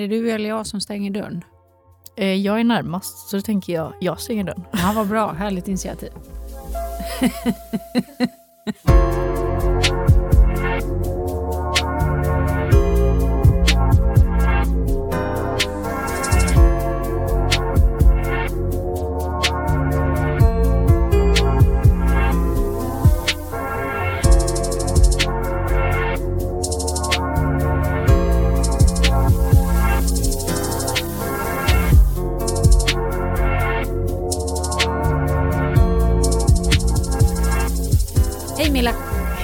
är det du eller jag som stänger dörren? Eh, jag är närmast, så då tänker jag, jag stänger dörren. Ja, vad bra. Härligt initiativ.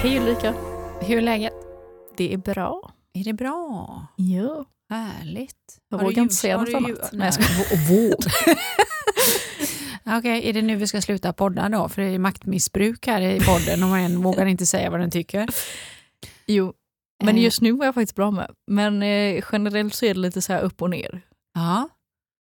Hej Ulrika. Hur är läget? Det är bra. Är det bra? Ja. Härligt. Jag Har vågar inte säga något annat. Nej, jag ska våg. Okej, är det nu vi ska sluta podda då? För det är maktmissbruk här i podden och en vågar inte säga vad den tycker. Jo, men Eh. just nu var jag faktiskt bra med. Men eh, generellt så är det lite så här upp och ner. Ja,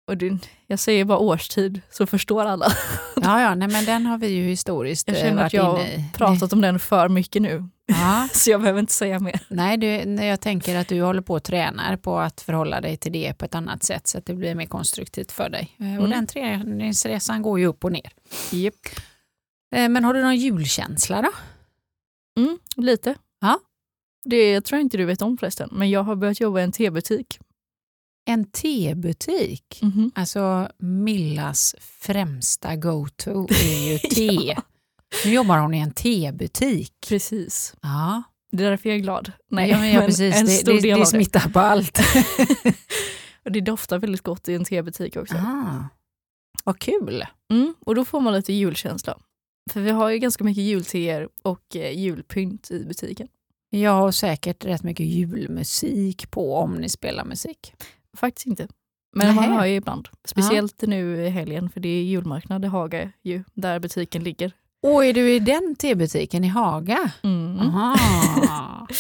Och det, jag säger bara årstid så förstår alla. ja, ja nej, men den har vi ju historiskt Jag eh, känner varit att jag har inne i. pratat om den för mycket nu. Ja, Så jag behöver inte säga mer. nej, du, jag tänker att du håller på och tränar på att förhålla dig till det på ett annat sätt så att det blir mer konstruktivt för dig. Eh, Och Mm. den träningsresan går ju upp och ner. Yep. Eh, Men har du någon julkänsla då? Mm, lite. Ja. Det tror jag inte du vet om förresten, men jag har börjat jobba i en tebutik. En tebutik? Mhm. Alltså Millas främsta go-to är ju te. Nu jobbar hon i en tebutik. Precis. Ja, Det är därför jag är glad. Nej, ja, men ja precis. en det, stor det, del det av smittar på allt. Och det doftar väldigt gott i en tebutik också. ah, vad kul. Mm, och då får man lite julkänsla. För vi har ju ganska mycket julteer och eh, julpynt i butiken. Jag har säkert rätt mycket julmusik på om ni spelar musik. Faktiskt inte. Men man Nähä. hör ju ibland. Speciellt nu i helgen, för det är julmarknad i Haga ju, där butiken ligger. Och är du i den tebutiken i Haga? Mm. Aha.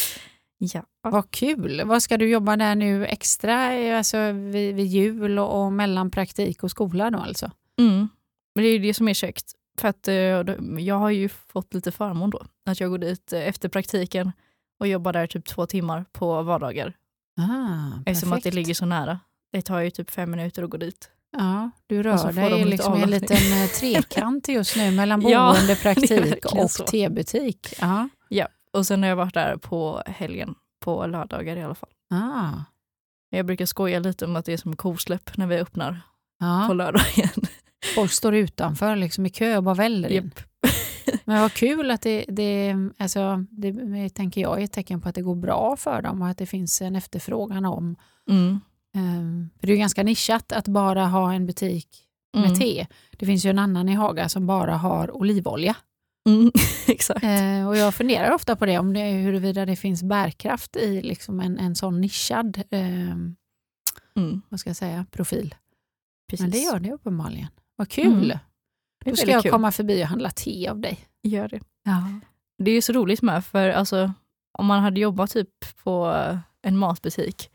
Ja. Vad kul. Vad ska du jobba där nu extra alltså vid, vid jul och, och mellan praktik och skola då alltså? Mm. Men det är ju det som är käckt. För att eh, jag har ju fått lite förmån då. Att jag går dit eh, efter praktiken och jobbar där typ två timmar på vardagar. Ah, Eftersom att det ligger så nära. Det tar ju typ fem minuter att gå dit. Ja, du rör dig liksom i en liten eh, trekant just nu mellan Ja, boende, praktik och tebutik. Ja. Och sen har jag varit där på helgen, på lördagar i alla fall. Ah. Jag brukar skoja lite om att det är som kosläpp när vi öppnar på Ja. lördagen. Folk står utanför liksom i kö och bara väller in. Japp. Men vad kul att det, det, alltså, det tänker jag är ett tecken på att det går bra för dem och att det finns en efterfrågan om. Mm. Um, för det är ganska nischat att bara ha en butik med Mm. te. Det finns ju en annan i Haga som bara har olivolja. Mm. Exakt. Eh, och jag funderar ofta på det, om det huruvida det finns bärkraft i liksom en, en sån nischad eh, Mm. vad ska jag säga, profil. Precis. Men det gör det uppenbarligen. Vad kul! Mm. Då ska jag kul. komma förbi och handla te av dig. Gör det. Ja. Det är ju så roligt med, för alltså, om man hade jobbat typ på en matbutik,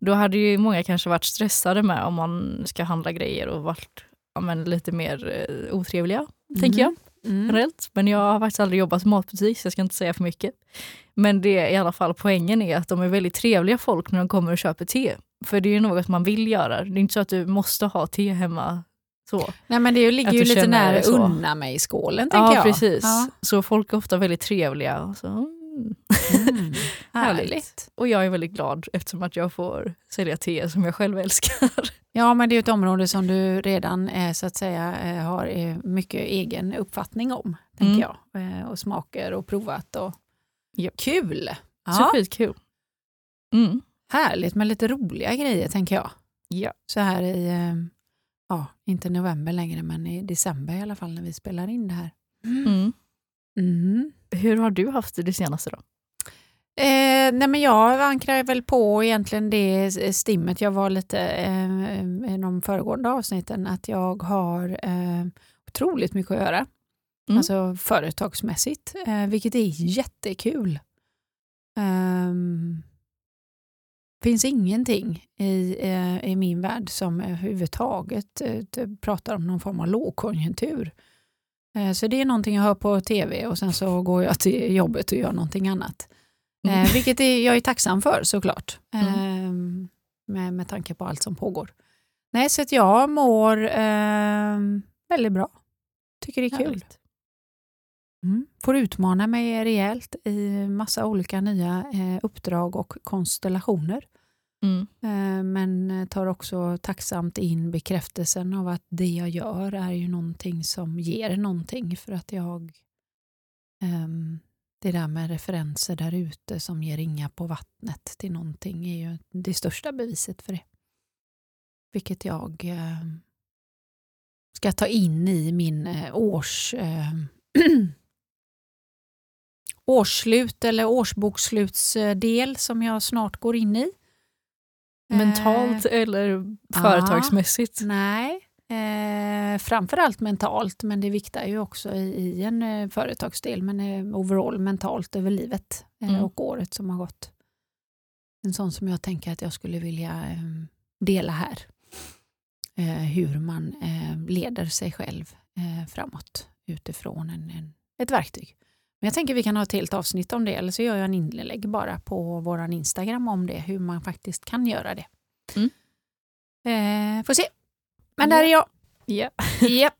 då hade ju många kanske varit stressade med om man ska handla grejer och varit ja, men, lite mer eh, otrevliga, tänker jag Mm. generellt. Men jag har faktiskt aldrig jobbat i matbutik så jag ska inte säga för mycket. Men det är i alla fall poängen är att de är väldigt trevliga folk när de kommer och köper te. För det är ju något man vill göra. Det är inte så att du måste ha te hemma. Så. Nej, men det ligger ju lite nära så. unna mig skålen, tänker Ja, jag. precis. Ja. Så folk är ofta väldigt trevliga. Så, mm. Mm. Härligt. och jag är väldigt glad eftersom att jag får sälja te som jag själv älskar. Ja, men det är ju ett område som du redan eh, så att säga eh, har eh, mycket egen uppfattning om, tänker Mm. jag. Och smaker och provat. Och... Japp. Kul! Så Ja, skitkul. Mm. härligt med lite roliga grejer, tänker jag. Ja. Så här i, ja, inte november längre, men i december i alla fall när vi spelar in det här. Mm. Mm. Hur har du haft det det senaste då? Eh, nej men jag ankrar väl på egentligen det stimmet jag var lite eh, i de föregående avsnitten att jag har eh, otroligt mycket att göra. Mm. Alltså företagsmässigt, eh, vilket är jättekul. Um, finns ingenting i, eh, i min värld som överhuvudtaget eh, pratar om någon form av lågkonjunktur. Eh, så det är någonting jag hör på tv och sen så går jag till jobbet och gör någonting annat. Mm. Vilket är, jag är tacksam för såklart. Mm. Med, med tanke på allt som pågår. Nej, så att jag mår eh, väldigt bra. Tycker det är kul. Härligt. Mm. Får utmana mig rejält i massa olika nya eh, uppdrag och konstellationer. Mm. Eh, men tar också tacksamt in bekräftelsen av att det jag gör är ju någonting som ger någonting för att jag ehm, det där med referenser där ute som ger ringa på vattnet till någonting är ju det största beviset för det. Vilket jag eh, ska ta in i min eh, års eh, årsslut eller årsbokslutsdel som jag snart går in i. Mentalt eller företagsmässigt? Nej, eh, framförallt mentalt, men det viktar ju också i, i en eh, företagsdel, men eh, overall mentalt över livet eh, Mm. och året som har gått. En sån som jag tänker att jag skulle vilja eh, dela här. Eh, hur man eh, leder sig själv eh, framåt utifrån en, en, ett verktyg. Men jag tänker vi kan ha ett helt avsnitt om det, eller så gör jag en inlägg bara på vår Instagram om det, hur man faktiskt kan göra det. Mm. Eh, får se. Men där är jag. Ja. Japp.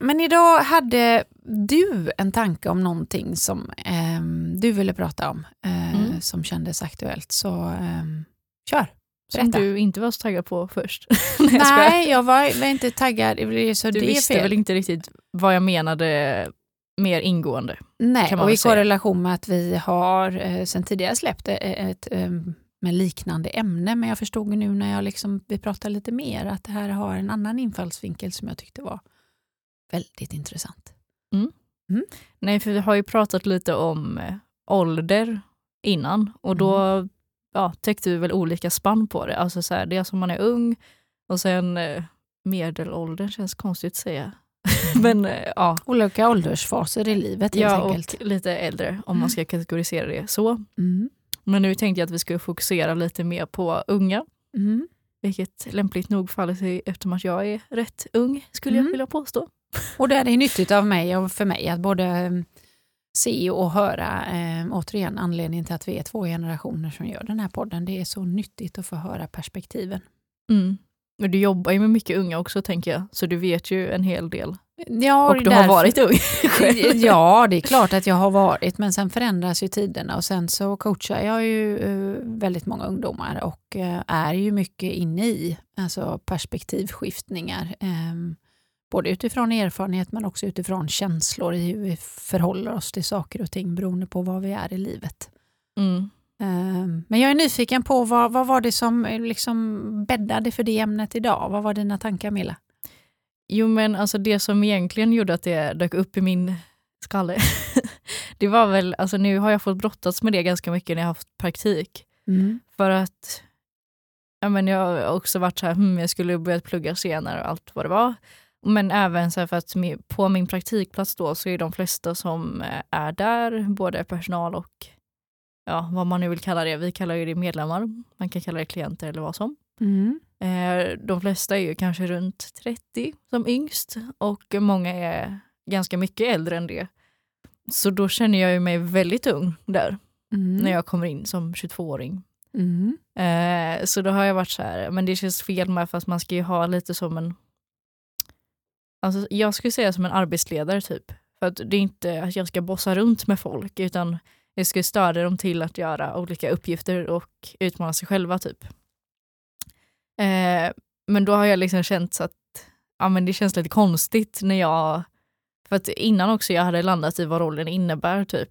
Men idag hade du en tanke om någonting som ehm, du ville prata om, eh, Mm. som kändes aktuellt. Så ehm, kör, Som berätta. du inte var så taggad på först. Nej. Nej, jag var, var inte taggad. Du visste fel. väl inte riktigt vad jag menade mer ingående? Nej, och i säga. korrelation med att vi har eh, sen tidigare släppt ett, ett eh, med liknande ämne, men jag förstod nu när jag liksom, vi pratade lite mer att det här har en annan infallsvinkel som jag tyckte var väldigt intressant. Nej, för vi har ju pratat lite om eh, ålder innan och då Mm. ja, täckte vi väl olika spann på det. Alltså så här, dels om man är ung och sen eh, medelåldern känns konstigt att säga. Men eh, ja, Olika åldersfaser i livet helt ja enkelt. och lite äldre om Mm. man ska kategorisera det så. Mm. Men nu tänkte jag att vi skulle fokusera lite mer på unga, Mm. vilket lämpligt nog faller sig eftersom att jag är rätt ung skulle Mm. jag vilja påstå. Och där är det nyttigt av mig och för mig att både eh, se och höra, eh, återigen anledningen till att vi är två generationer som gör den här podden. Det är så nyttigt att få höra perspektiven. Mm. Men du jobbar ju med mycket unga också tänker jag, så du vet ju en hel del. Ja, Och du har därför- varit ung själv. Ja, det är klart att jag har varit, men sen förändras ju tiderna och sen så coachar jag ju eh, väldigt många ungdomar och eh, är ju mycket inne i alltså perspektivskiftningar. ehm, både utifrån erfarenhet men också utifrån känslor i hur vi förhåller oss till saker och ting beroende på var vi är i livet. Mm. Ehm, Men jag är nyfiken på vad, vad var det som eh, liksom bäddade för det ämnet idag? Vad var dina tankar Milla? Jo men alltså det som egentligen gjorde att det dök upp i min skalle, det var väl, alltså nu har jag fått brottas med det ganska mycket när jag haft praktik. För att ja, men jag har också varit så här, hmm, jag skulle börjat plugga senare och allt vad det var. Men även så för att på min praktikplats då så är de flesta som eh, är där, både personal och ja, vad man nu vill kalla det. Vi kallar ju det medlemmar, man kan kalla det klienter eller vad som. Mm. Eh, De flesta är ju kanske runt 30 som yngst och många är ganska mycket äldre än det. Så då känner jag ju mig väldigt ung där Mm. när jag kommer in som 22-åring. Mm. Eh, så då har jag varit så här, men det känns fel med fast man ska ju ha lite som en, alltså jag skulle säga som en arbetsledare typ. För att det är inte att jag ska bossa runt med folk utan jag skulle stödja dem till att göra olika uppgifter och utmana sig själva typ. Eh, men då har jag liksom känt så att ja, men det känns lite konstigt när jag, för att innan också jag hade landat i vad rollen innebär typ,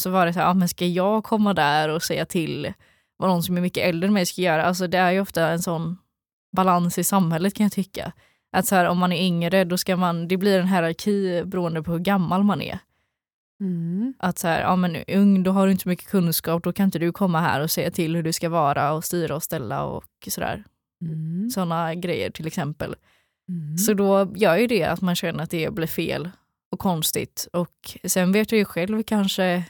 så var det så här, ja, men ska jag komma där och säga till vad någon som är mycket äldre än mig ska göra? Alltså det är ju ofta en sån balans i samhället kan jag tycka. Att så här, om man är yngre, då ska man, det blir en hierarki beroende på hur gammal man är. Mm. Att så här, ja men ung, då har du inte så mycket kunskap, då kan inte du komma här och säga till hur du ska vara och styra och ställa och sådär. Mm. Sådana grejer till exempel. Mm. Så då gör ju det att man känner att det blir fel och konstigt. Och sen vet jag ju själv kanske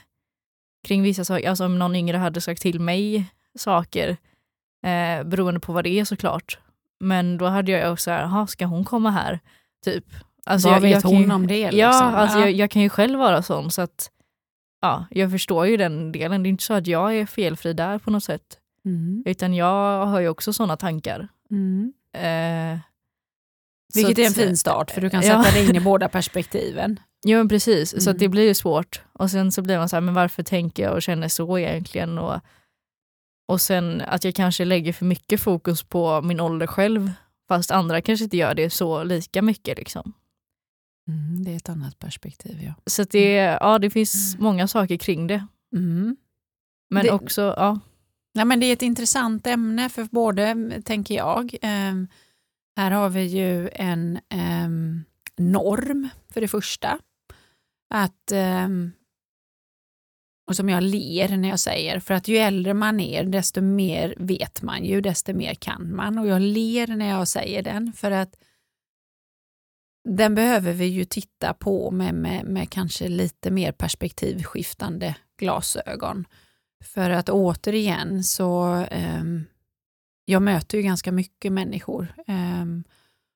kring vissa saker, alltså om någon yngre hade sagt till mig saker, eh, beroende på vad det är såklart. Men då hade jag också så här, "Jaha, ska hon komma här? Typ. Alltså Vad jag, vet jag hon ju, om det? Ja, liksom? alltså Ja. Jag, jag kan ju själv vara sån så att ja, jag förstår ju den delen. Det är inte så att jag är felfri där på något sätt. Mm. Utan jag har ju också sådana tankar. Mm. Eh, Vilket så är en fin start för du kan Ja. sätta dig in i båda perspektiven. Ja men precis, så Mm. att det blir ju svårt. Och sen så blir man så här, men varför tänker jag och känner så egentligen? Och, och sen att jag kanske lägger för mycket fokus på min ålder själv, fast andra kanske inte gör det så lika mycket. Liksom. Mm, det är ett annat perspektiv ja. Så det, ja, det finns många saker kring det. Mm. Men Det- också, ja, Ja, men det är ett intressant ämne för både, tänker jag, ehm, här har vi ju en ehm, norm för det första. Att, ehm, och som jag ler när jag säger, för att ju äldre man är desto mer vet man ju, desto mer kan man. Och jag ler när jag säger den för att den behöver vi ju titta på med, med, med kanske lite mer perspektivskiftande glasögon. För att återigen så, ehm, jag möter ju ganska mycket människor ehm,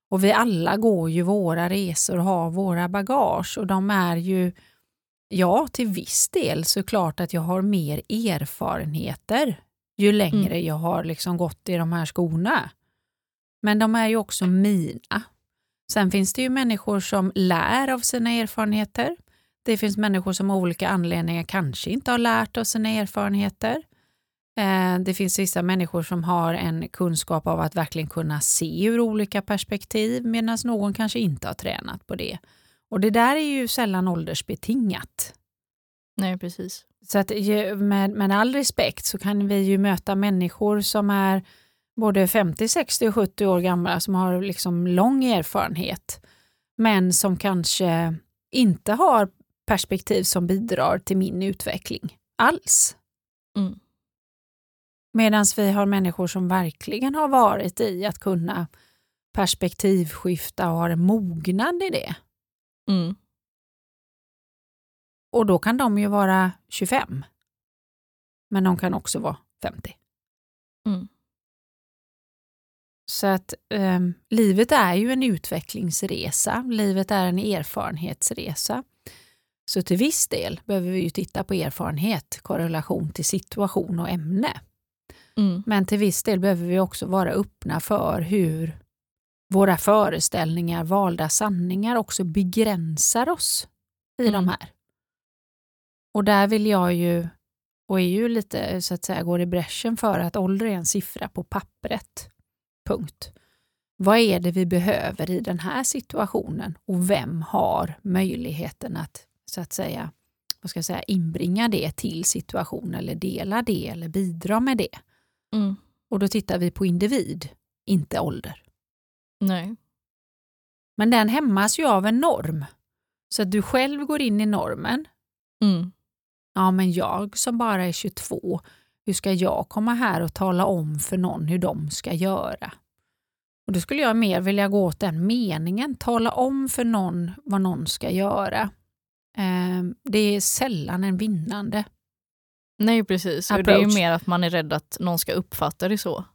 och vi alla går ju våra resor och har våra bagage och de är ju, ja till viss del såklart att jag har mer erfarenheter ju längre jag har liksom gått i de här skorna. Men de är ju också mina. Sen finns det ju människor som lär av sina erfarenheter. Det finns människor som av olika anledningar kanske inte har lärt av sina erfarenheter. Eh, Det finns vissa människor som har en kunskap av att verkligen kunna se ur olika perspektiv medan någon kanske inte har tränat på det. Och det där är ju sällan åldersbetingat. nej precis. Så att med, med all respekt så kan vi ju möta människor som är både 50, 60 och 70 år gamla som har liksom lång erfarenhet men som kanske inte har perspektiv som bidrar till min utveckling alls. Mm. Medan vi har människor som verkligen har varit i att kunna perspektivskifta och har en mognad i det. Mm. Och då kan de ju vara 25. Men de kan också vara 50. Mm. Så att ehm, livet är ju en utvecklingsresa. Livet är en erfarenhetsresa. Så till viss del behöver vi ju titta på erfarenhet, korrelation till situation och ämne. Mm. Men till viss del behöver vi också vara öppna för hur våra föreställningar, valda sanningar också begränsar oss i Mm. de här. Och där vill jag ju, och är ju lite så att säga går i bräschen för att ålder är en siffra på pappret. Punkt. Vad är det vi behöver i den här situationen och vem har möjligheten att så att säga vad ska jag säga, inbringa det till situationen eller dela det eller bidra med det. Mm. Och då tittar vi på individ, inte ålder. Nej. Men den hämmas ju av en norm. Så att du själv går in i normen. Mm. Ja, men jag som bara är 22, hur ska jag komma här och tala om för någon hur de ska göra? Och Då skulle jag mer vilja gå åt den meningen, tala om för någon vad någon ska göra. Eh, Det är sällan en vinnande. Nej precis, och det är ju Approach. mer att man är rädd att någon ska uppfatta det så.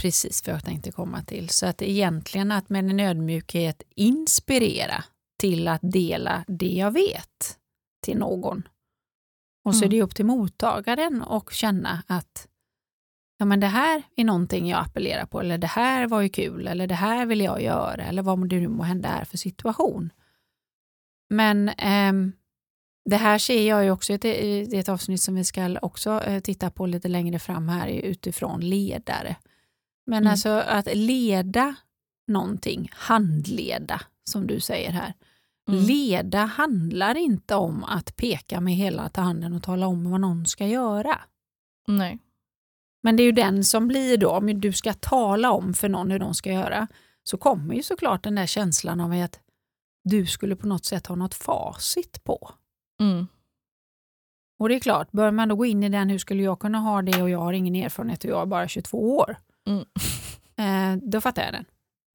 Precis vad jag tänkte komma till. Så att egentligen att med en ödmjukhet inspirera till att dela det jag vet till någon. Och så är Mm. det upp till mottagaren och känna att ja, men det här är någonting jag appellerar på eller det här var ju kul eller det här vill jag göra eller vad det nu må hända är för situation. Men ehm, det här ser jag ju också i ett, i ett avsnitt som vi ska också eh, titta på lite längre fram här utifrån ledare. Men Mm. alltså att leda någonting, handleda som du säger här. Mm. Leda handlar inte om att peka med hela handen och tala om vad någon ska göra. Nej. Men det är ju den som blir då, om du ska tala om för någon hur de ska göra, så kommer ju såklart den där känslan av att du skulle på något sätt ha något facit på. Mm. Och det är klart, bör man då gå in i den, hur skulle jag kunna ha det och jag har ingen erfarenhet och jag är bara 22 år. Mm. Eh, då fattar jag den.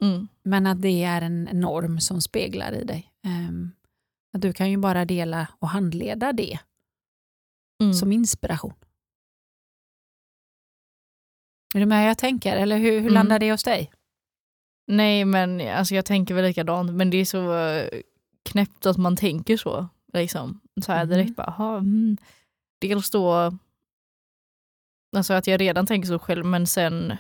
Mm. Men att det är en norm som speglar i dig. Ehm, att du kan ju bara dela och handleda det Mm. som inspiration. Är du med hur jag tänker? Eller hur, hur Mm. landar det hos dig? Nej men alltså jag tänker väl likadant men det är så knäppt att man tänker så. Liksom. Så här direkt bara, aha, mm. Dels då Alltså att jag redan tänker så själv men sen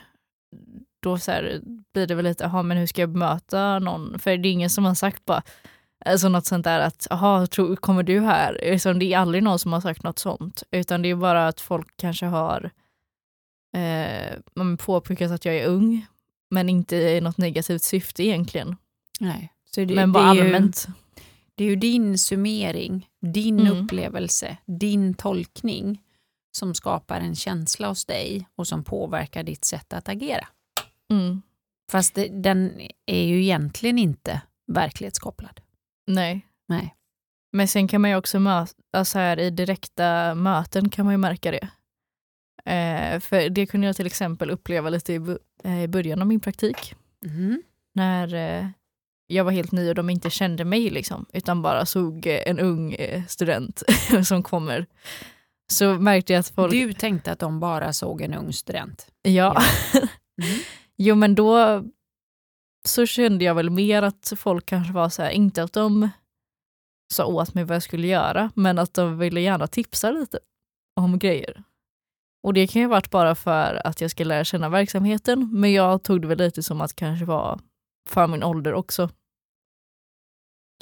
då så här, blir det väl lite, aha, men hur ska jag bemöta någon? För det är ingen som har sagt bara, alltså något sånt där att, jaha, kommer du här? Liksom, det är aldrig någon som har sagt något sånt, utan det är bara att folk kanske har eh, påpekat att jag är ung, men inte i något negativt syfte egentligen. Nej. Det, men bara allmänt. Ju, det är ju din summering, din mm. upplevelse, din tolkning som skapar en känsla hos dig och som påverkar ditt sätt att agera. Mm. Fast det, den är ju egentligen inte verklighetskopplad. Nej. Nej. Men sen kan man ju också möta, alltså här, i direkta möten kan man ju märka det. Eh, för det kunde jag till exempel uppleva lite i, eh, i början av min praktik. Mm. När eh, jag var helt ny och de inte kände mig liksom, utan bara såg eh, en ung eh, student som kommer. Så märkte jag att folk... Du tänkte att de bara såg en ung student? Ja. ja. Mm. jo men då så kände jag väl mer att folk kanske var så här, inte att de sa åt mig vad jag skulle göra, men att de ville gärna tipsa lite om grejer. Och det kan ju ha varit bara för att jag ska lära känna verksamheten, men jag tog det väl lite som att kanske vara för min ålder också.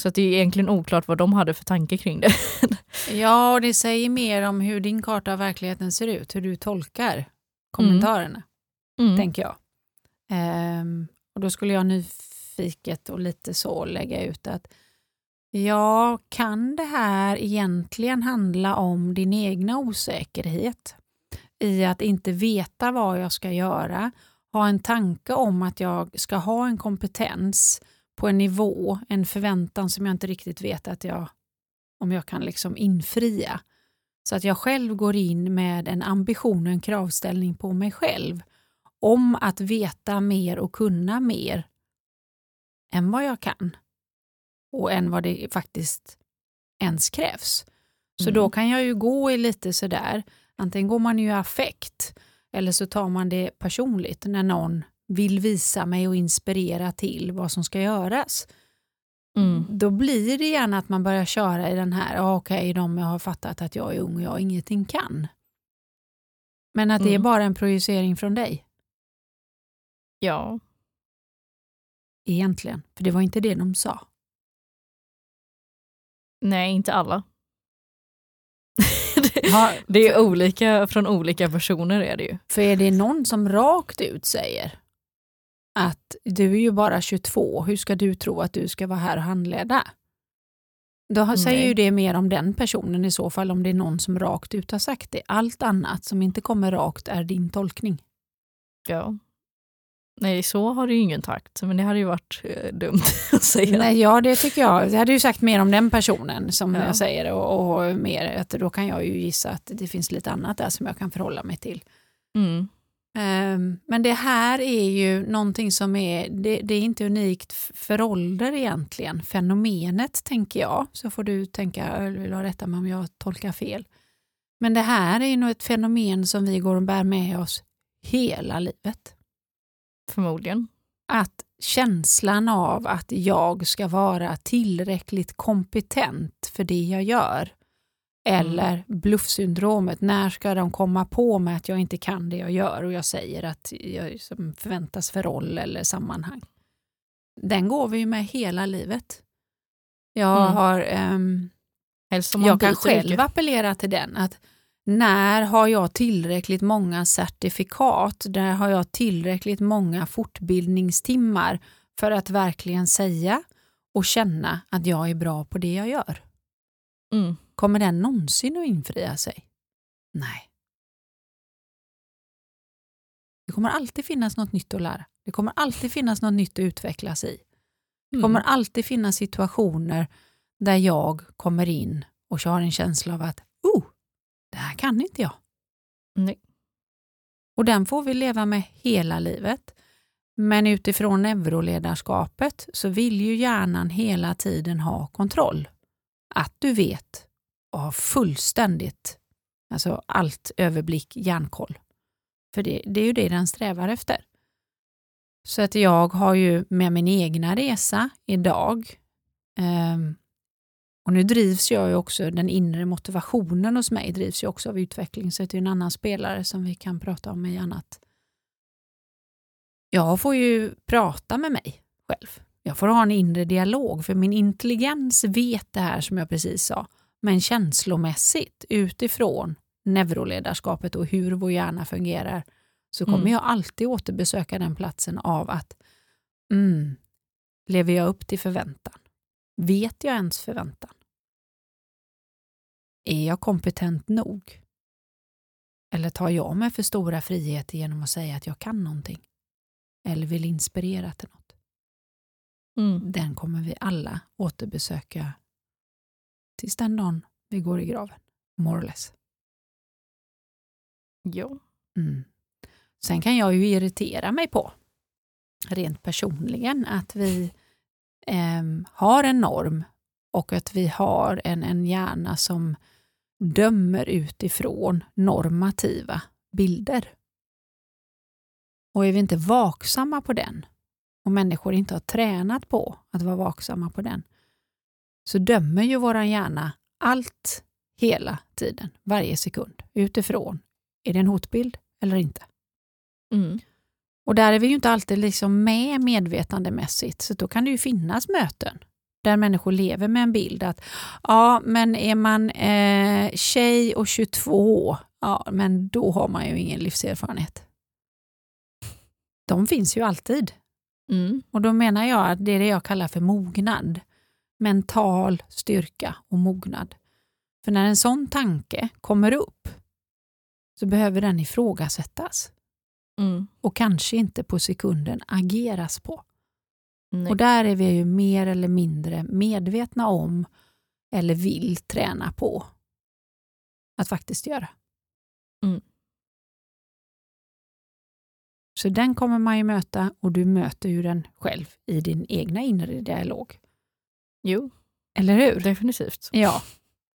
Så att det är egentligen oklart vad de hade för tanke kring det. ja, och det säger mer om hur din karta av verkligheten ser ut, hur du tolkar kommentarerna, mm. tänker jag. Um, och Då skulle jag nyfiket och lite så lägga ut att ja, kan det här egentligen handla om din egna osäkerhet i att inte veta vad jag ska göra, ha en tanke om att jag ska ha en kompetens på en nivå, en förväntan som jag inte riktigt vet att jag, om jag kan liksom infria. Så att jag själv går in med en ambition och en kravställning på mig själv om att veta mer och kunna mer än vad jag kan och än vad det faktiskt ens krävs. Så mm. då kan jag ju gå i lite sådär, antingen går man ju i affekt eller så tar man det personligt när någon vill visa mig och inspirera till vad som ska göras. Mm. Då blir det gärna att man börjar köra i den här, ah, okej, okay, de har fattat att jag är ung och jag ingenting kan. Men att mm. det är mm. bara en projicering från dig. Ja. Egentligen, för det var inte det de sa. Nej, inte alla. det, det är olika från olika personer är det ju. För är det någon som rakt ut säger att du är ju bara 22, hur ska du tro att du ska vara här och handleda? Då säger Nej. ju det mer om den personen i så fall, om det är någon som rakt ut har sagt det. Allt annat som inte kommer rakt är din tolkning. Ja. Nej, så har det ju ingen takt, men det hade ju varit eh, dumt att säga. Nej, ja, det tycker jag. Jag hade ju sagt mer om den personen som ja. jag säger och, och, mer, att då kan jag ju gissa att det finns lite annat där som jag kan förhålla mig till. Mm. Um, men det här är ju någonting som är, det, det, är inte unikt för ålder egentligen, fenomenet tänker jag, så får du tänka, vill ha rätta mig om jag tolkar fel. Men det här är ju nog ett fenomen som vi går och bär med oss hela livet. Förmodligen. Att känslan av att jag ska vara tillräckligt kompetent för det jag gör. Eller mm. bluffsyndromet, när ska de komma på mig att jag inte kan det jag gör och jag säger att jag förväntas för roll eller sammanhang. Den går vi med hela livet. Jag mm. har um, jag kan själv appellera till den. att när har jag tillräckligt många certifikat? När har jag tillräckligt många fortbildningstimmar för att verkligen säga och känna att jag är bra på det jag gör? Mm. Kommer den någonsin att infria sig? Nej. Det kommer alltid finnas något nytt att lära. Det kommer alltid finnas något nytt att utvecklas i. Det kommer mm. alltid finnas situationer där jag kommer in och har en känsla av att oh, det här kan inte jag. Nej. Och den får vi leva med hela livet. Men utifrån neuroledarskapet så vill ju hjärnan hela tiden ha kontroll. Att du vet och har fullständigt, alltså allt överblick, järnkoll. För det, det är ju det den strävar efter. Så att jag har ju med min egna resa idag eh, Och nu drivs jag ju också, den inre motivationen hos mig drivs ju också av utveckling, så det är en annan spelare som vi kan prata om i annat. Jag får ju prata med mig själv. Jag får ha en inre dialog, för min intelligens vet det här som jag precis sa. Men känslomässigt, utifrån neuroledarskapet och hur vår hjärna fungerar, så kommer Mm. jag alltid återbesöka den platsen av att mm, lever jag upp till förväntan? Vet jag ens förväntan? Är jag kompetent nog? Eller tar jag mig för stora friheter genom att säga att jag kan någonting? Eller vill inspirera till något? Mm. Den kommer vi alla återbesöka tills den dagen vi går i graven. More or less. Ja. Mm. Sen kan jag ju irritera mig på, rent personligen, att vi ehm, har en norm och att vi har en, en hjärna som dömer utifrån normativa bilder. Och är vi inte vaksamma på den och människor inte har tränat på att vara vaksamma på den så dömer ju våran hjärna allt hela tiden, varje sekund, utifrån är det en hotbild eller inte? Mm. Och där är vi ju inte alltid liksom med medvetandemässigt, så då kan det ju finnas möten där människor lever med en bild att ja, men är man eh, tjej och 22, ja, men då har man ju ingen livserfarenhet. De finns ju alltid. Mm. Och då menar jag att det är det jag kallar för mognad. Mental styrka och mognad. För när en sån tanke kommer upp så behöver den ifrågasättas Mm. och kanske inte på sekunden ageras på. Nej. Och där är vi ju mer eller mindre medvetna om eller vill träna på att faktiskt göra. Mm. Så den kommer man ju möta och du möter ju den själv i din egna inre dialog. Jo, Eller hur? definitivt. Ja,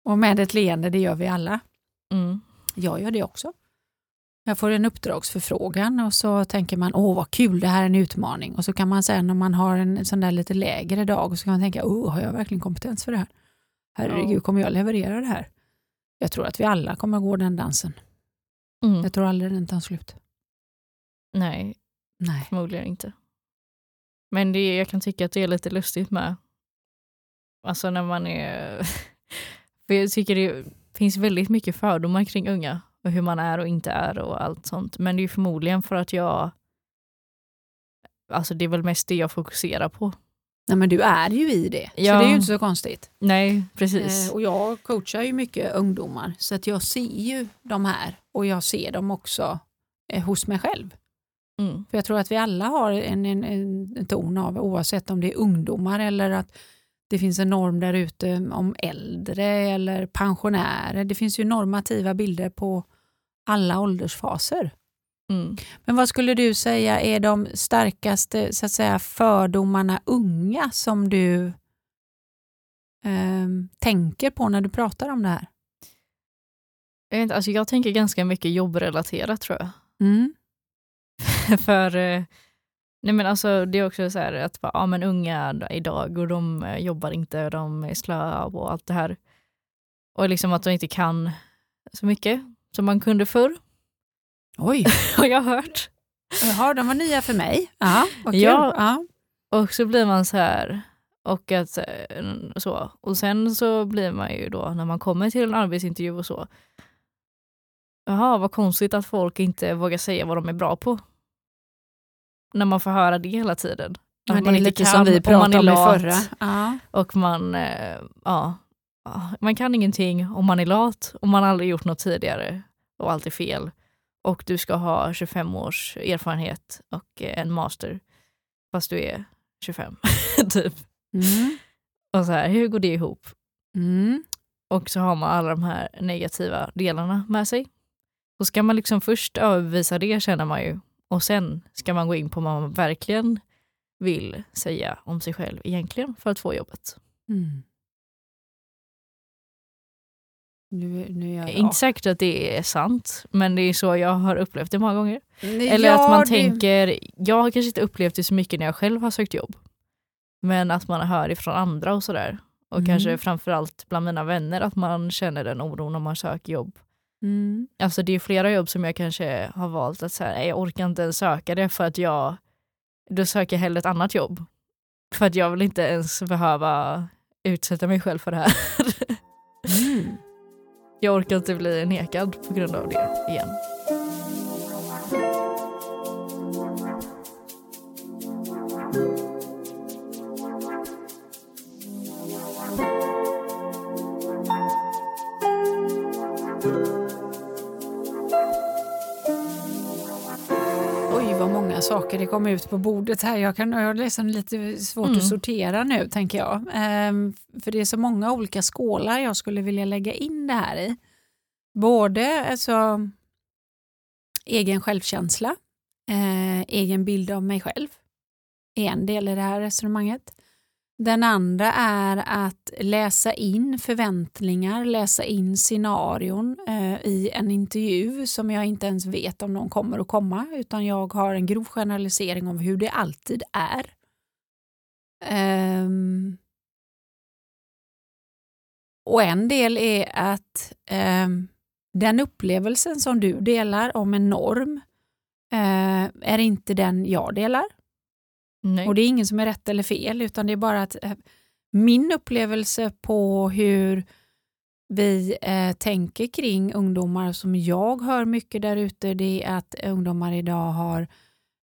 och med ett leende, det gör vi alla. Mm. Jag gör det också. Jag får en uppdragsförfrågan och så tänker man, åh vad kul, det här är en utmaning. Och så kan man sen om man har en sån där lite lägre dag, så kan man tänka, åh, har jag verkligen kompetens för det här? Herregud, kommer jag leverera det här? Jag tror att vi alla kommer gå den dansen. Mm. Jag tror aldrig den tar slut. Nej, Nej. förmodligen inte. Men det, jag kan tycka att det är lite lustigt med. Alltså när man är... För jag tycker det finns väldigt mycket fördomar kring unga och hur man är och inte är och allt sånt. Men det är förmodligen för att jag... Alltså det är väl mest det jag fokuserar på. Nej, men du är ju i det, så Ja. det är ju inte så konstigt. Nej, precis. Eh, och jag coachar ju mycket ungdomar, så att jag ser ju de här och jag ser dem också eh, hos mig själv. Mm. För jag tror att vi alla har en, en, en ton av, oavsett om det är ungdomar eller att det finns en norm där ute om äldre eller pensionärer. Det finns ju normativa bilder på alla åldersfaser. Mm. Men vad skulle du säga är de starkaste så att säga, fördomarna unga som du ehm, tänker på när du pratar om det här? Jag, vet inte, alltså jag tänker ganska mycket jobbrelaterat tror jag. Mm. För eh, nej men alltså, det är också så här att ja, men unga idag och de eh, jobbar inte och de är slöa och allt det här. Och liksom att de inte kan så mycket som man kunde förr, Oj, har jag hört. Jaha, de var nya för mig. Vad kul. Ja. Ja. Och så blir man så här, och att eh, så. Och sen så blir man ju då när man kommer till en arbetsintervju och så. Jaha, vad konstigt att folk inte vågar säga vad de är bra på. När man får höra det hela tiden. Att Ja, det man är inte lite kan, som vi och man pratade om i förra. Ja. Och man, eh, ja, man kan ingenting och man är lat och man har aldrig gjort något tidigare och allt är fel. Och du ska ha 25 års erfarenhet och eh, en master fast du är 25. typ. Mm. Och så här, hur går det ihop? Mm. Och så har man alla de här negativa delarna med sig. Så ska man liksom först övervisa det känner man ju. Och sen ska man gå in på vad man verkligen vill säga om sig själv egentligen för att få jobbet. Mm. Nu, nu jag Inte säkert att det är sant, men det är så jag har upplevt det många gånger. Nej, Eller ja, att man det- tänker, jag har kanske inte upplevt det så mycket när jag själv har sökt jobb. Men att man hör ifrån andra och sådär. Och Mm. kanske framförallt bland mina vänner att man känner den oron när man söker jobb. Mm. Alltså det är flera jobb som jag kanske har valt att säga, jag orkar inte ens söka det för att jag, då söker jag hellre ett annat jobb. För att jag vill inte ens behöva utsätta mig själv för det här. Mm. Jag orkar inte bli nekad på grund av det igen. Kom ut på bordet här. Jag, kan, jag har liksom lite svårt Mm. att sortera nu, tänker jag. Ehm, för det är så många olika skålar jag skulle vilja lägga in det här i. Både alltså, egen självkänsla, eh, egen bild av mig själv är en del i det här resonemanget. Den andra är att läsa in förväntningar, läsa in scenarion eh, i en intervju som jag inte ens vet om de kommer att komma utan jag har en grov generalisering om hur det alltid är. Eh, och en del är att eh, den upplevelsen som du delar om en norm eh, är inte den jag delar. Nej. Och det är ingen som är rätt eller fel, utan det är bara att eh, min upplevelse på hur vi eh, tänker kring ungdomar som jag hör mycket där ute, det är att ungdomar idag har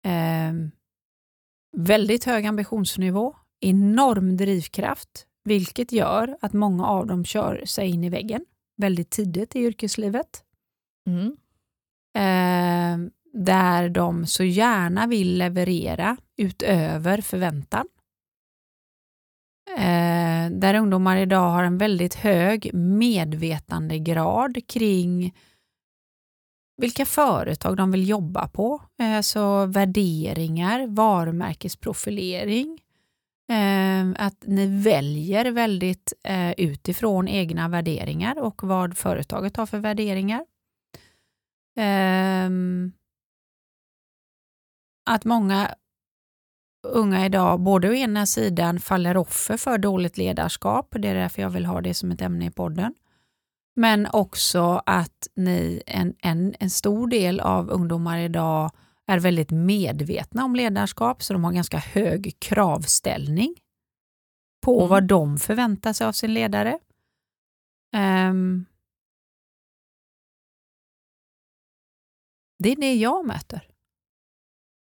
eh, väldigt hög ambitionsnivå, enorm drivkraft, vilket gör att många av dem kör sig in i väggen väldigt tidigt i yrkeslivet. Mm. Eh, där de så gärna vill leverera utöver förväntan. Eh, där ungdomar idag har en väldigt hög medvetandegrad kring vilka företag de vill jobba på. Eh, så värderingar, varumärkesprofilering. Eh, att ni väljer väldigt eh, utifrån egna värderingar och vad företaget har för värderingar. Ehm, att många unga idag både å ena sidan faller offer för dåligt ledarskap, det är därför jag vill ha det som ett ämne i podden, men också att ni, en, en, en stor del av ungdomar idag är väldigt medvetna om ledarskap, så de har ganska hög kravställning på Mm. vad de förväntar sig av sin ledare. Ehm, det är det jag möter.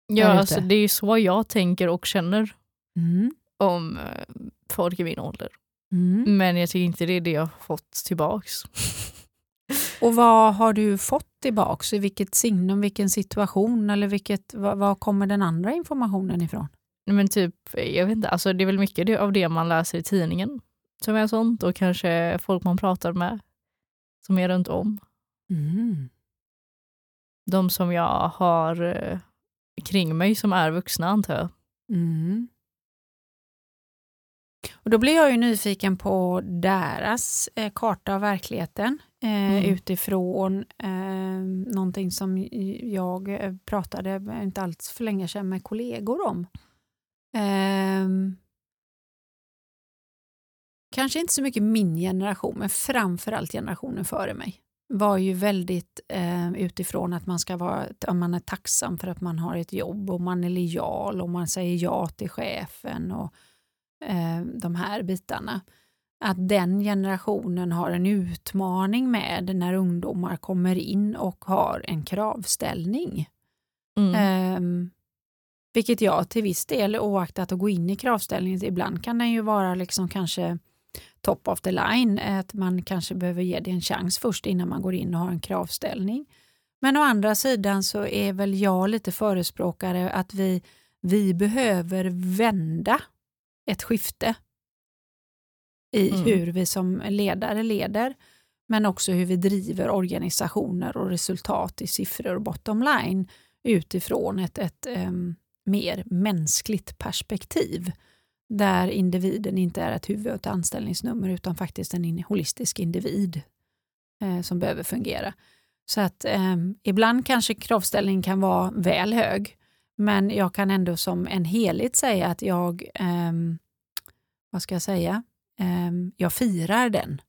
Ja, alltså, det är så jag tänker och känner Mm. om eh, folk i min ålder. Mm. Men jag tycker inte det är det jag har fått tillbaks. Och vad har du fått tillbaks? I vilket signum, vilken situation eller vilket, vad, vad kommer den andra informationen ifrån? Men typ, jag vet inte, alltså det är väl mycket av det man läser i tidningen som är sånt och kanske folk man pratar med som är runt om. Mm. De som jag har eh, kring mig som är vuxna antar jag. Mm. Och då blir jag ju nyfiken på deras eh, karta av verkligheten eh, Mm. utifrån eh, någonting som jag eh, pratade inte alls för länge sedan med kollegor om. Ehm, kanske inte så mycket min generation, men framförallt generationen före mig var ju väldigt eh, utifrån att man ska vara att man är tacksam för att man har ett jobb och man är lojal och man säger ja till chefen och eh, de här bitarna. Att den generationen har en utmaning med när ungdomar kommer in och har en kravställning. Mm. Ehm, vilket jag till viss del, oaktat att gå in i kravställningen, ibland kan den ju vara liksom kanske top of the line, att man kanske behöver ge det en chans först innan man går in och har en kravställning. Men å andra sidan så är väl jag lite förespråkare att vi, vi behöver vända ett skifte i Mm. hur vi som ledare leder, men också hur vi driver organisationer och resultat i siffror och bottom line utifrån ett, ett em, mer mänskligt perspektiv där individen inte är ett huvud och ett anställningsnummer utan faktiskt en holistisk individ eh, som behöver fungera. Så att eh, ibland kanske kravställningen kan vara väl hög men jag kan ändå som en helhet säga att jag, eh, vad ska jag säga, ehm, jag firar den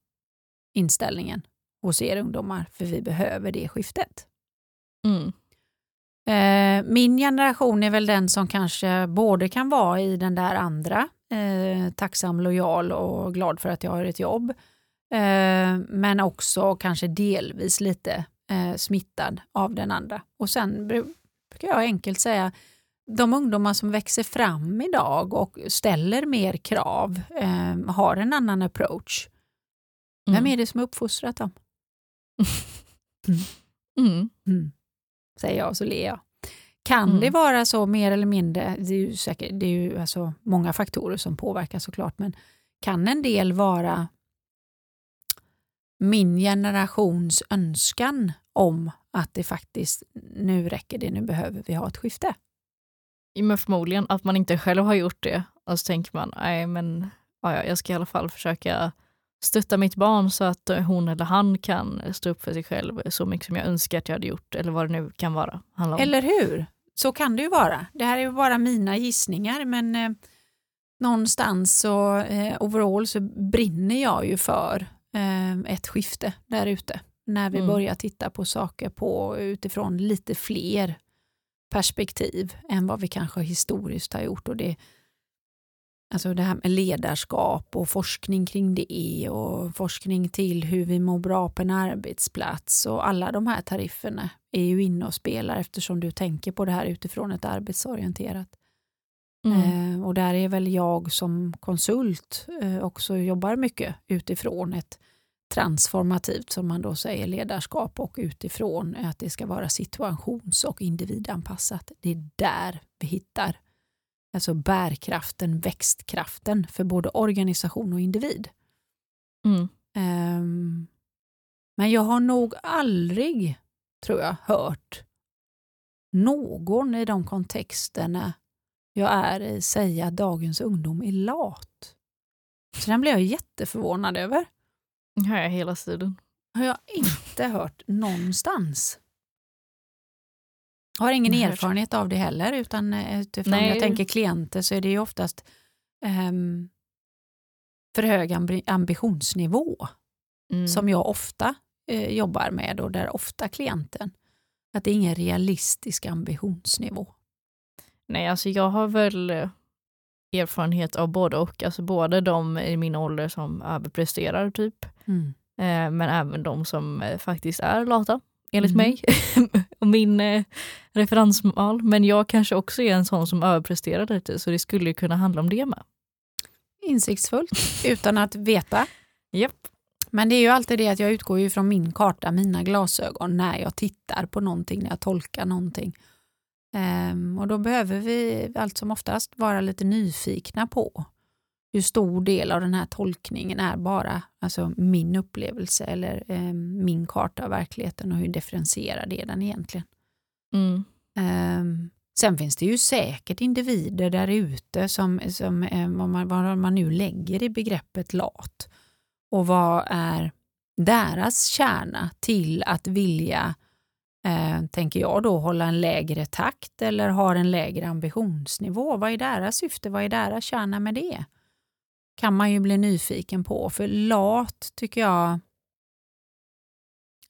inställningen hos er ungdomar, för vi behöver det skiftet. Mm. Eh, min generation är väl den som kanske både kan vara i den där andra, eh, tacksam, lojal och glad för att jag har ett jobb, eh, men också kanske delvis lite eh, smittad av den andra. Och sen brukar jag enkelt säga, de ungdomar som växer fram idag och ställer mer krav, eh, har en annan approach. Mm. Vem är det som har uppfostrat dem? Mm. Mm. Säger jag och så ler jag. Kan Mm. det vara så mer eller mindre, det är ju, säkert, det är ju alltså många faktorer som påverkar såklart, men kan en del vara min generations önskan om att det faktiskt, nu räcker det, nu behöver vi ha ett skifte. Men förmodligen att man inte själv har gjort det. Och så tänker man, nej men ja, jag ska i alla fall försöka stötta mitt barn så att hon eller han kan stå upp för sig själv så mycket som jag önskar att jag hade gjort eller vad det nu kan vara. Eller hur? Så kan det ju vara. Det här är ju bara mina gissningar, men eh, någonstans så eh, overall så brinner jag ju för eh, ett skifte där ute. När vi Mm. börjar titta på saker på, utifrån lite fler perspektiv än vad vi kanske historiskt har gjort. Och det, alltså det här med ledarskap och forskning kring det och forskning till hur vi mår bra på en arbetsplats och alla de här tarifferna är ju inne och spelar eftersom du tänker på det här utifrån ett arbetsorienterat. Mm. Eh, och där är väl jag som konsult eh, också jobbar mycket utifrån ett transformativt, som man då säger, ledarskap och utifrån att det ska vara situations och individanpassat. Det är där vi hittar alltså bärkraften, växtkraften för både organisation och individ. Mm. Ehm, men jag har nog aldrig, tror jag, hört någon i de kontexterna jag är i säga att dagens ungdom är lat. Så den blev jag jätteförvånad över. Det hör jag hela tiden. har jag inte hört någonstans. Har ingen Nej, jag erfarenhet av det heller utan eh, utifrån Nej. jag tänker klienter så är det ju oftast ehm, för hög ambi- ambitionsnivå Mm. som jag ofta eh, jobbar med och där ofta klienten att det är ingen realistisk ambitionsnivå. Nej, alltså jag har väl eh, erfarenhet av både och. Alltså både de i min ålder som överpresterar typ, Mm. eh, men även de som eh, faktiskt är lata, enligt Mhm. mig och min eh, referensmal. Men jag kanske också är en sån som överpresterar lite, så det skulle ju kunna handla om det med. Insiktsfullt utan att veta. Japp. Men det är ju alltid det att jag utgår ju från min karta, mina glasögon när jag tittar på någonting, när jag tolkar någonting. Ehm, och då behöver vi allt som oftast vara lite nyfikna på hur stor del av den här tolkningen är bara alltså min upplevelse eller ehm, min karta av verkligheten och hur differentierad är den egentligen. Mm. Ehm, sen finns det ju säkert individer där ute som, som eh, vad, man, vad man nu lägger i begreppet lat och vad är deras kärna till att vilja, eh, tänker jag då, hålla en lägre takt eller har en lägre ambitionsnivå. Vad är deras syfte? Vad är deras kärna med det? Kan man ju bli nyfiken på, för lat tycker jag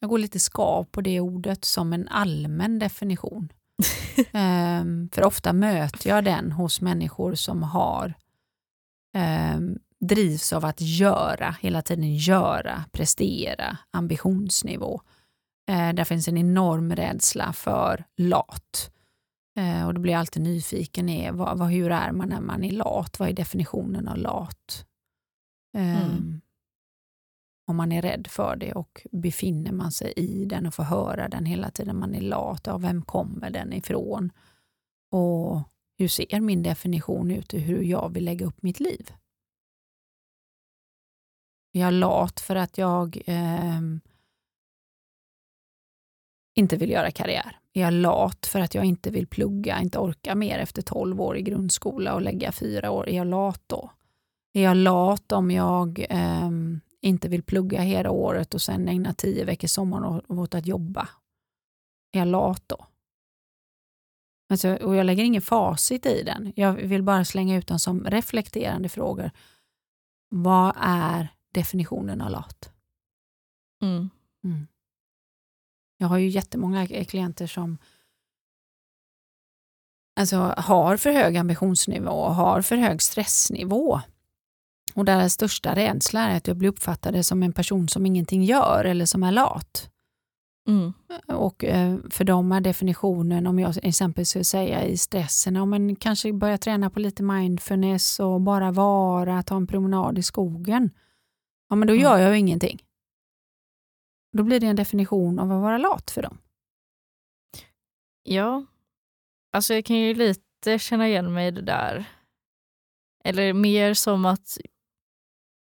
jag går lite skav på det ordet som en allmän definition. Ehm, för ofta möter jag den hos människor som har ehm, drivs av att göra, hela tiden göra, prestera, ambitionsnivå. Eh, där finns en enorm rädsla för lat. Eh, och då blir jag alltid nyfiken, är, vad, vad, hur är man när man är lat? Vad är definitionen av lat? Ehm, Mm. Om man är rädd för det och befinner man sig i den och får höra den hela tiden man är lat, ja, vem kommer den ifrån? Och hur ser min definition ut och hur jag vill lägga upp mitt liv? Är jag lat för att jag ehm, inte vill göra karriär? Är jag lat för att jag inte vill plugga, inte orkar mer efter 12 år i grundskola och lägga fyra år? Är jag lat då? Är jag lat om jag ehm, inte vill plugga hela året och sen ägna tio veckor sommar åt att jobba? Är jag lat då? Alltså, och jag lägger ingen facit i den. Jag vill bara slänga ut den som reflekterande frågor. vad är definitionen av lat? Mm. Mm. Jag har ju jättemånga klienter som alltså, har för hög ambitionsnivå och har för hög stressnivå. Och deras största rädsla är att jag blir uppfattade som en person som ingenting gör eller som är lat. Mm. Och eh, för dem är definitionen, om jag exempelvis skulle säga i stressen, om man kanske börja träna på lite mindfulness och bara vara, ta en promenad i skogen. Ja, men då Mm. gör jag ju ingenting. Då blir det en definition av att vara lat för dem. Ja, alltså jag kan ju lite känna igen mig i det där. Eller mer som att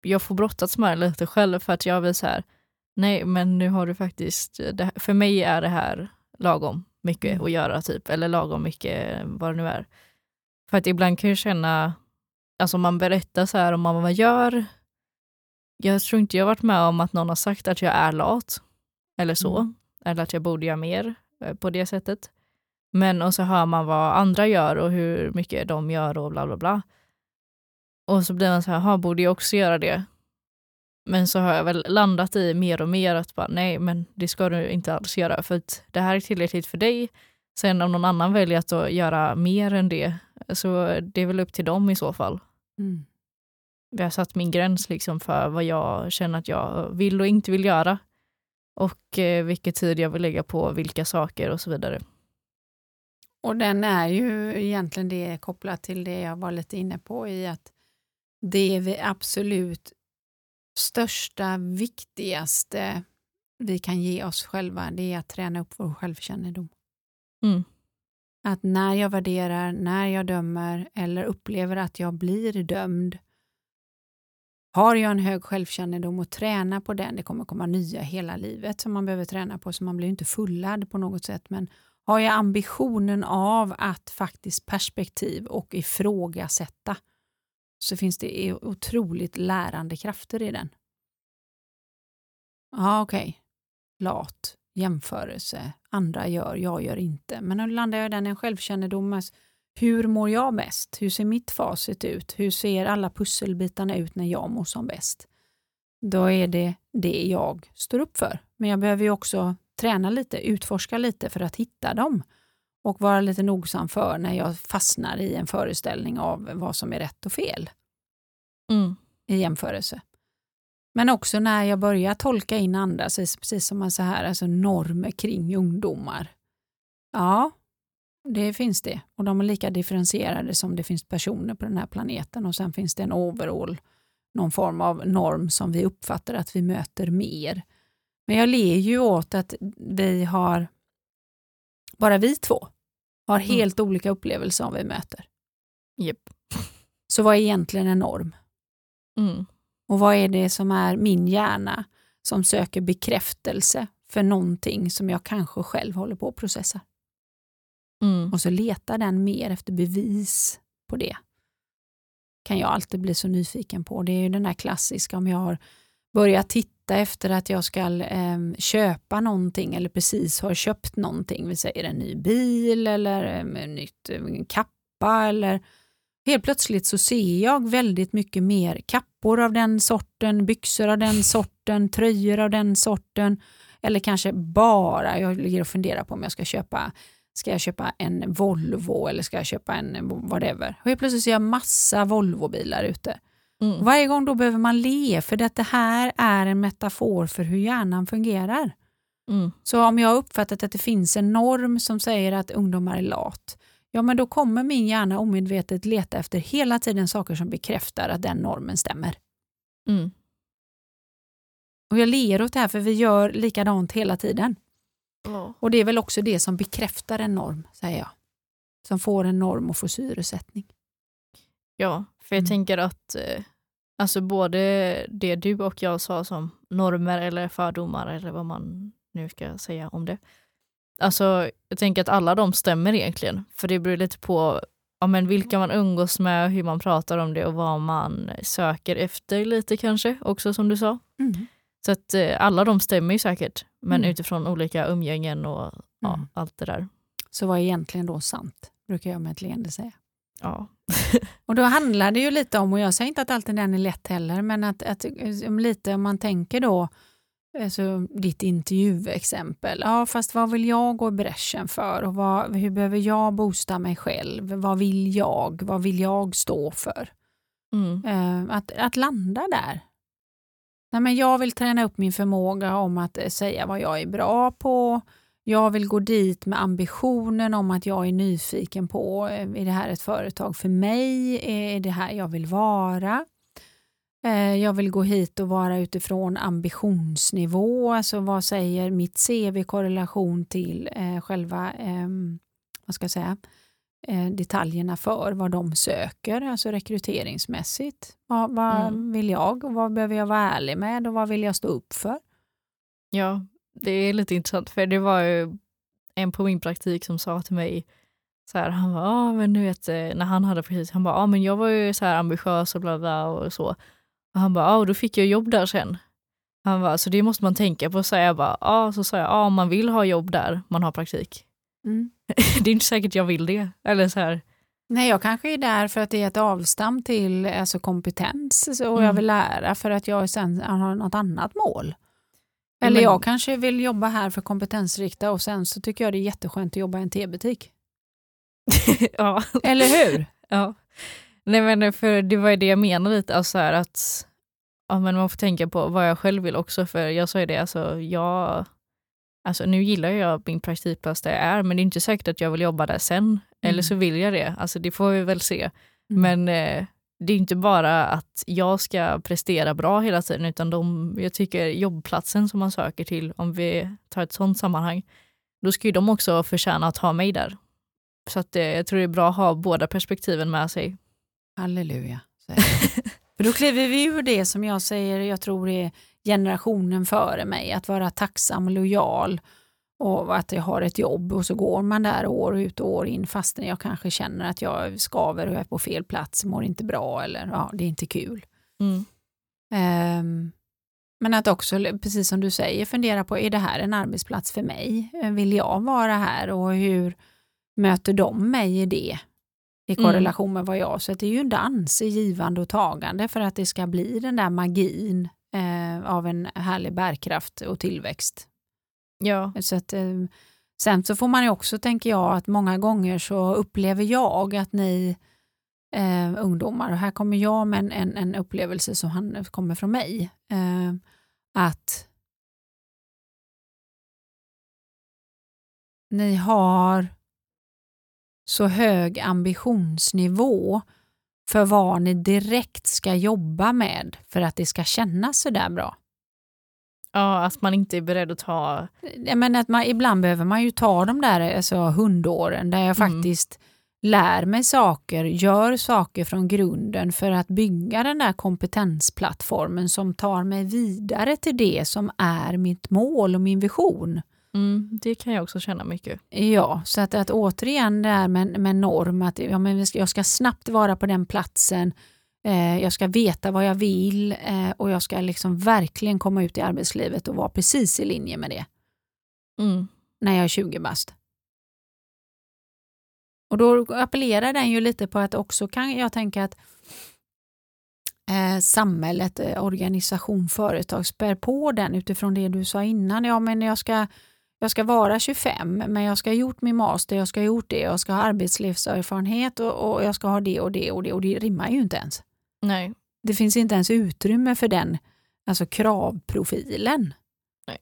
jag får brottats med det lite själv för att jag vill så här, nej men nu har du faktiskt, det, för mig är det här lagom mycket Mm. att göra typ, eller lagom mycket vad det nu är. För att ibland kan jag känna, alltså man berättar så här om vad man gör, jag tror inte jag varit med om att någon har sagt att jag är lat, eller så, Mm. eller att jag borde göra mer eh, på det sättet. Men och så hör man vad andra gör och hur mycket de gör och bla bla bla. Och så blir man så här, "Ha, borde jag också göra det? Men så har jag väl landat i mer och mer att bara, nej men det ska du inte alls göra för att det här är tillräckligt för dig. Sen om någon annan väljer att göra mer än det så det är väl upp till dem i så fall. Mm. Jag har satt min gräns liksom för vad jag känner att jag vill och inte vill göra. Och eh, vilken tid jag vill lägga på vilka saker och så vidare. Och den är ju egentligen det kopplat till det jag var lite inne på i att det är vi absolut största, viktigaste vi kan ge oss själva, det är att träna upp vår självkännedom. Mm. Att när jag värderar, när jag dömer eller upplever att jag blir dömd, har jag en hög självkännedom och träna på den, det kommer komma nya hela livet som man behöver träna på, så man blir inte fullad på något sätt, men har jag ambitionen av att faktiskt perspektiv och ifrågasätta så finns det otroligt lärande krafter i den. Ja, okej. Lat, jämförelse, andra gör, jag gör inte. Men nu landar jag i den en självkännedom. Alltså hur mår jag bäst? Hur ser mitt facit ut? Hur ser alla pusselbitarna ut när jag mår som bäst? Då är det det jag står upp för. Men jag behöver ju också träna lite, utforska lite för att hitta dem och vara lite nogsam för när jag fastnar i en föreställning av vad som är rätt och fel Mm. i jämförelse. Men också när jag börjar tolka in andra, precis precis som man så här, alltså normer kring ungdomar. Ja, det finns det. Och de är lika differentierade som det finns personer på den här planeten. Och sen finns det en overall, någon form av norm som vi uppfattar att vi möter mer. Men jag ler ju åt att vi har, bara vi två, har helt olika upplevelser av vi möter. Japp. Så vad är egentligen en norm? Mm. Och vad är det som är min hjärna som söker bekräftelse för någonting som jag kanske själv håller på att processa? Mm. Och så letar den mer efter bevis på det. Kan jag alltid bli så nyfiken på. Det är ju den där klassiska om jag har börjat titta efter att jag ska eh, köpa någonting eller precis har köpt någonting. Vi säger en ny bil eller eh, en nytt eh, en kappa eller Helt plötsligt så ser jag väldigt mycket mer kappor av den sorten, byxor av den sorten, tröjor av den sorten. Eller kanske bara, jag ligger och funderar på om jag ska köpa Ska jag köpa en Volvo eller ska jag köpa en whatever? Och helt plötsligt ser jag massa Volvobilar ute. Mm. Varje gång då behöver man le för det här är en metafor för hur hjärnan fungerar. Mm. Så om jag har uppfattat att det finns en norm som säger att ungdomar är lat, ja men då kommer min hjärna omedvetet leta efter hela tiden saker som bekräftar att den normen stämmer. Mm. Och jag ler åt det här för vi gör likadant hela tiden. Ja. Och det är väl också det som bekräftar en norm, säger jag. Som får en norm och får syresättning. Ja, för jag Mm. tänker att eh, alltså både det du och jag sa som normer eller fördomar eller vad man nu ska säga om det. Alltså jag tänker att alla de stämmer egentligen. För det beror lite på ja, men vilka man umgås med, hur man pratar om det och vad man söker efter lite kanske också som du sa. Så att eh, alla de stämmer ju säkert. Men Mm. utifrån olika umgängen och ja, Mm. allt det där. Så vad är egentligen då sant? Brukar jag med ett leende säga. Ja. Och då handlar det ju lite om, och jag säger inte att alltid den är lätt heller, men att, att om lite om man tänker då, alltså ditt intervjuexempel, ja fast vad vill jag gå i bräschen för och vad, hur behöver jag boosta mig själv? Vad vill jag? Vad vill jag stå för? Mm. Eh, att, att landa där. Nej, men jag vill träna upp min förmåga om att eh, säga vad jag är bra på. Jag vill gå dit med ambitionen om att jag är nyfiken på, eh, är det här ett företag för mig? Eh, är det här jag vill vara? Jag vill gå hit och vara utifrån ambitionsnivå, alltså vad säger mitt CV i korrelation till själva ehm, vad ska jag säga, detaljerna för vad de söker, alltså rekryteringsmässigt. Vad, vad Mm. vill jag och vad behöver jag vara ärlig med och vad vill jag stå upp för? Ja, det är lite intressant för det var ju en på min praktik som sa till mig så här, han var, ah, men du vet, eh, när han hade precis, han bara, ah, men jag var ju så här ambitiös och bla bla och så. Och han bara, ah, och då fick jag jobb där sen. Han bara, så det måste man tänka på. Så jag bara, ah, så sa jag, ah, om man vill ha jobb där man har praktik. det är inte säkert jag vill det. Eller så här, Nej, jag kanske är där för att det är ett avstamp till alltså, kompetens och jag Mm. vill lära för att jag sen har något annat mål. Eller men- jag kanske vill jobba här för kompetensrikta och sen så tycker jag det är jätteskönt att jobba i en tebutik. ja. Eller hur? Ja. Nej men för det var ju det jag menade lite, alltså så här att ja, men man får tänka på vad jag själv vill också. För jag sa ju det, alltså jag Alltså nu gillar jag min praktikplats där jag är men det är inte säkert att jag vill jobba där sen. Eller så vill jag det, alltså det får vi väl se. Mm. Men eh, det är inte bara att jag ska prestera bra hela tiden utan de, jag tycker jobbplatsen som man söker till, om vi tar ett sånt sammanhang, då ska ju de också förtjäna att ha mig där. Så att, eh, jag tror det är bra att ha båda perspektiven med sig. Halleluja. för då kliver vi ur det som jag säger, jag tror är generationen före mig, att vara tacksam och lojal och att jag har ett jobb och så går man där år ut och år in fastän jag kanske känner att jag skaver och är på fel plats, mår inte bra eller ja, det är inte kul. Mm. Ehm, men att också, precis som du säger, fundera på, är det här en arbetsplats för mig? Vill jag vara här och hur möter de mig i det? I Mm. korrelation med vad jag, så det är ju en dans i givande och tagande för att det ska bli den där magin eh, av en härlig bärkraft och tillväxt. Ja. Så att, eh, sen så får man ju också, tänker jag, att många gånger så upplever jag att ni eh, ungdomar, och här kommer jag med en, en, en upplevelse som han, kommer från mig, eh, att ni har så hög ambitionsnivå för vad ni direkt ska jobba med för att det ska kännas så där bra. ja, att man inte är beredd att ta... Menar att man, ibland behöver man ju ta de där alltså, hundåren där jag Mm. faktiskt lär mig saker, gör saker från grunden för att bygga den där kompetensplattformen som tar mig vidare till det som är mitt mål och min vision. Mm, det kan jag också känna mycket. Ja, så att, att återigen det här med, med norm, att ja, men jag ska snabbt vara på den platsen, eh, jag ska veta vad jag vill eh, och jag ska liksom verkligen komma ut i arbetslivet och vara precis i linje med det Mm. när jag är 20 bast. Och då appellerar den ju lite på att också kan jag tänka att eh, samhället, eh, organisation, företag spär på den utifrån det du sa innan. Ja, men jag ska, jag ska vara 25, men jag ska ha gjort min master, jag ska ha gjort det, jag ska ha arbetslivserfarenhet och, och jag ska ha det och det och det och det rimmar ju inte ens. Nej. Det finns inte ens utrymme för den alltså kravprofilen. Nej.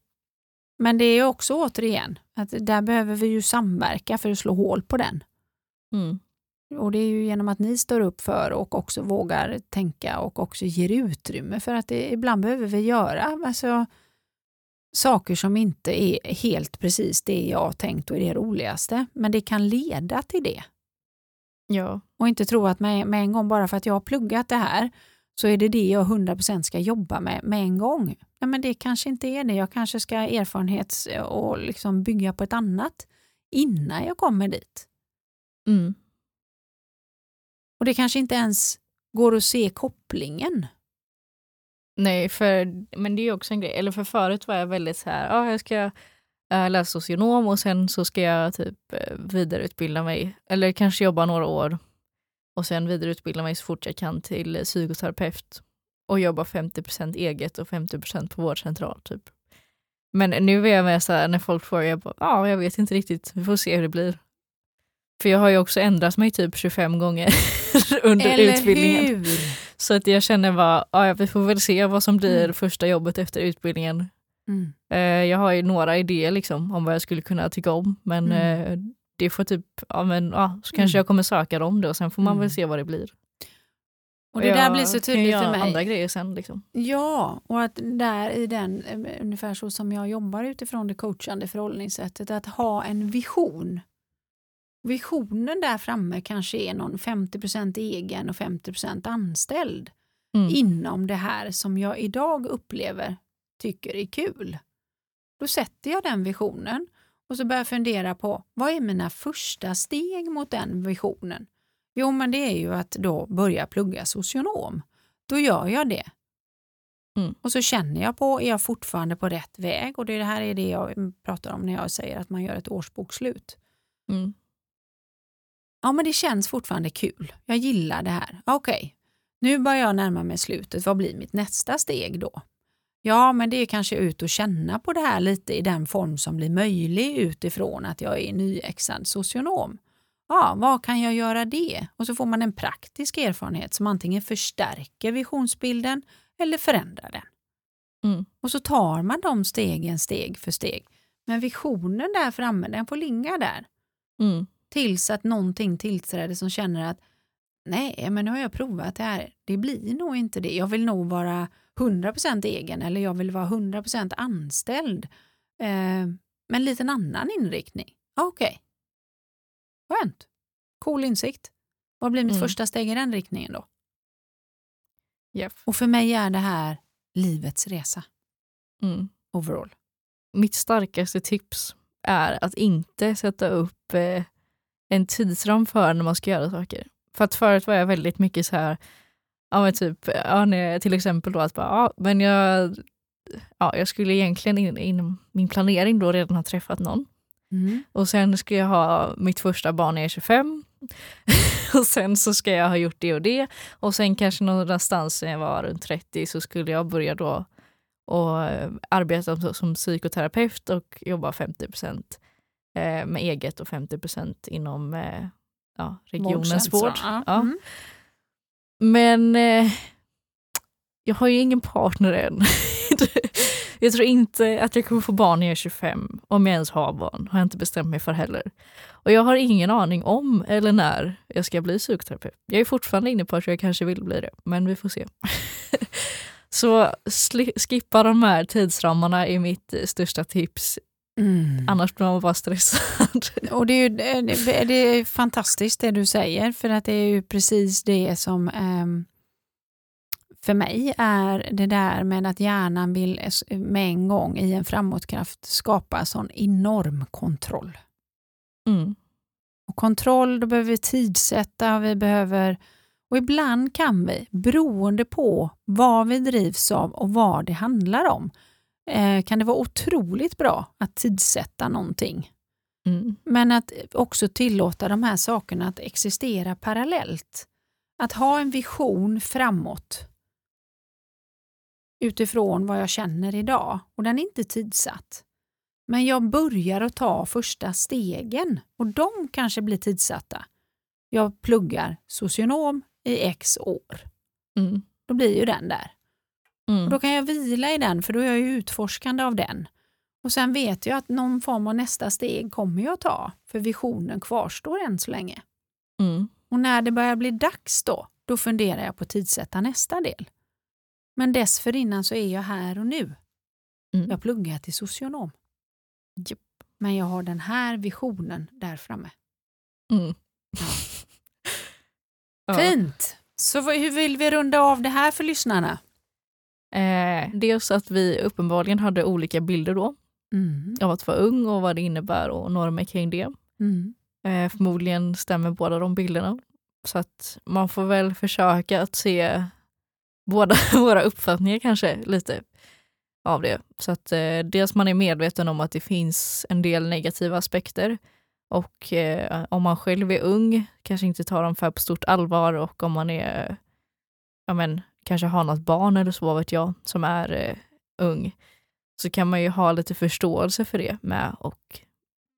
Men det är också återigen att där behöver vi ju samverka för att slå hål på den. Mm. Och det är ju genom att ni står upp för och också vågar tänka och också ger utrymme för att det, ibland behöver vi göra alltså, saker som inte är helt precis det jag tänkt och är det roligaste. Men det kan leda till det. Ja. Och inte tro att med, med en gång, bara för att jag har pluggat det här, så är det det jag 100% ska jobba med med en gång. Nej, men det kanske inte är det. Jag kanske ska erfarenhets och liksom bygga på ett annat innan jag kommer dit. Mm. Och det kanske inte ens går att se kopplingen. Nej, för, men det är också en grej. Eller för förut var jag väldigt så här, ja, jag ska äh, läsa socionom och sen så ska jag typ eh, vidareutbilda mig. Eller kanske jobba några år och sen vidareutbilda mig så fort jag kan till psykoterapeut och jobba 50% eget och 50% på vårdcentral. Typ. Men nu är jag med så här, när folk frågar, jag bara, ja, jag vet inte riktigt, vi får se hur det blir. För jag har ju också ändrat mig typ 25 gånger under Eller utbildningen. hur? Så att jag känner bara, ja, vi får väl se vad som blir Mm. första jobbet efter utbildningen. Mm. Eh, jag har ju några idéer liksom, om vad jag skulle kunna tycka om, men Mm. eh, det får typ, ja men ja, så kanske Mm. jag kommer söka dem då, sen får man Mm. väl se vad det blir. Och det där blir så tydligt för mig. andra grejer sen liksom. Ja, och att där i den, eh, ungefär så som jag jobbar utifrån det coachande förhållningssättet, att ha en vision. Visionen där framme kanske är någon 50% egen och 50% anställd Mm. inom det här som jag idag upplever tycker är kul. Då sätter jag den visionen och så börjar jag fundera på vad är mina första steg mot den visionen? Jo, men det är ju att då börja plugga socionom. Då gör jag det. Mm. Och så känner jag på, är jag fortfarande på rätt väg? Och det här är det jag pratar om när jag säger att man gör ett årsbokslut. Mm. Ja, men det känns fortfarande kul. Jag gillar det här. Okej, nu börjar jag närma mig slutet. Vad blir mitt nästa steg då? Ja, men det är kanske ut och känna på det här lite i den form som blir möjlig utifrån att jag är nyexad socionom. Ja, vad kan jag göra det? Och så får man en praktisk erfarenhet som antingen förstärker visionsbilden eller förändrar den. Mm. Och så tar man de stegen steg för steg. Men visionen där framme, den får ligga där Mm. Tills att någonting tillträder som känner att nej, men nu har jag provat det här. Det blir nog inte det. Jag vill nog vara 100% egen eller jag vill vara 100% anställd eh, med en liten annan inriktning. Okej. Skönt. Cool insikt. Vad blir mitt Mm. första steg i den riktningen då? Japp. Och för mig är det här livets resa Mm. overall. Mitt starkaste tips är att inte sätta upp eh, en tidsram för när man ska göra saker. För att förut var jag väldigt mycket så här, ja men typ, ja, till exempel då att bara, ja, men jag, ja, jag skulle egentligen in- inom min planering då redan ha träffat någon. Mm. Och sen ska jag ha mitt första barn när jag är 25. och sen så ska jag ha gjort det och det. Och sen kanske någonstans när jag var runt 30 så skulle jag börja då och eh, arbeta som, som psykoterapeut och jobba 50 eh, med eget och 50% inom eh, ja, regionens vård. ja. Ja. Mm. Men eh, jag har ju ingen partner än. jag tror inte att jag kommer få barn när jag är 25, om jag ens har barn. har jag inte bestämt mig för heller. Och jag har ingen aning om eller när jag ska bli psykoterapeut. Jag är fortfarande inne på att jag kanske vill bli det, men vi får se. Så skippa de här tidsramarna är mitt eh, största tips. Mm. Annars blir man bara stressad. Och det är, ju, det, det är fantastiskt det du säger för att det är ju precis det som ehm, för mig är det där med att hjärnan vill med en gång i en framåtkraft skapa sån enorm kontroll. Mm. Och kontroll, då behöver vi tidsätta, vi behöver och ibland kan vi, beroende på vad vi drivs av och vad det handlar om, kan det vara otroligt bra att tidsätta någonting. Mm. Men att också tillåta de här sakerna att existera parallellt. Att ha en vision framåt utifrån vad jag känner idag och den är inte tidsatt. Men jag börjar att ta första stegen och de kanske blir tidsatta. Jag pluggar socionom i x år. Mm. Då blir ju den där. Mm. Och då kan jag vila i den för då är jag utforskande av den. Och sen vet jag att någon form av nästa steg kommer jag ta för visionen kvarstår än så länge. Mm. Och när det börjar bli dags då, då funderar jag på att tidsätta nästa del. Men dessförinnan så är jag här och nu. Mm. Jag pluggar till socionom. Japp. Men jag har den här visionen där framme. Mm. Ja. Fint! Så hur vill vi runda av det här för lyssnarna? Eh, dels att vi uppenbarligen hade olika bilder då Mm. av att vara ung och vad det innebär och normer kring det. Mm. Eh, förmodligen stämmer båda de bilderna. Så att man får väl försöka att se båda våra uppfattningar kanske lite av det. Så att eh, dels man är medveten om att det finns en del negativa aspekter Och eh, om man själv är ung, kanske inte tar dem för på stort allvar och om man är, ja men, kanske har något barn eller så, vet jag, som är eh, ung, så kan man ju ha lite förståelse för det med och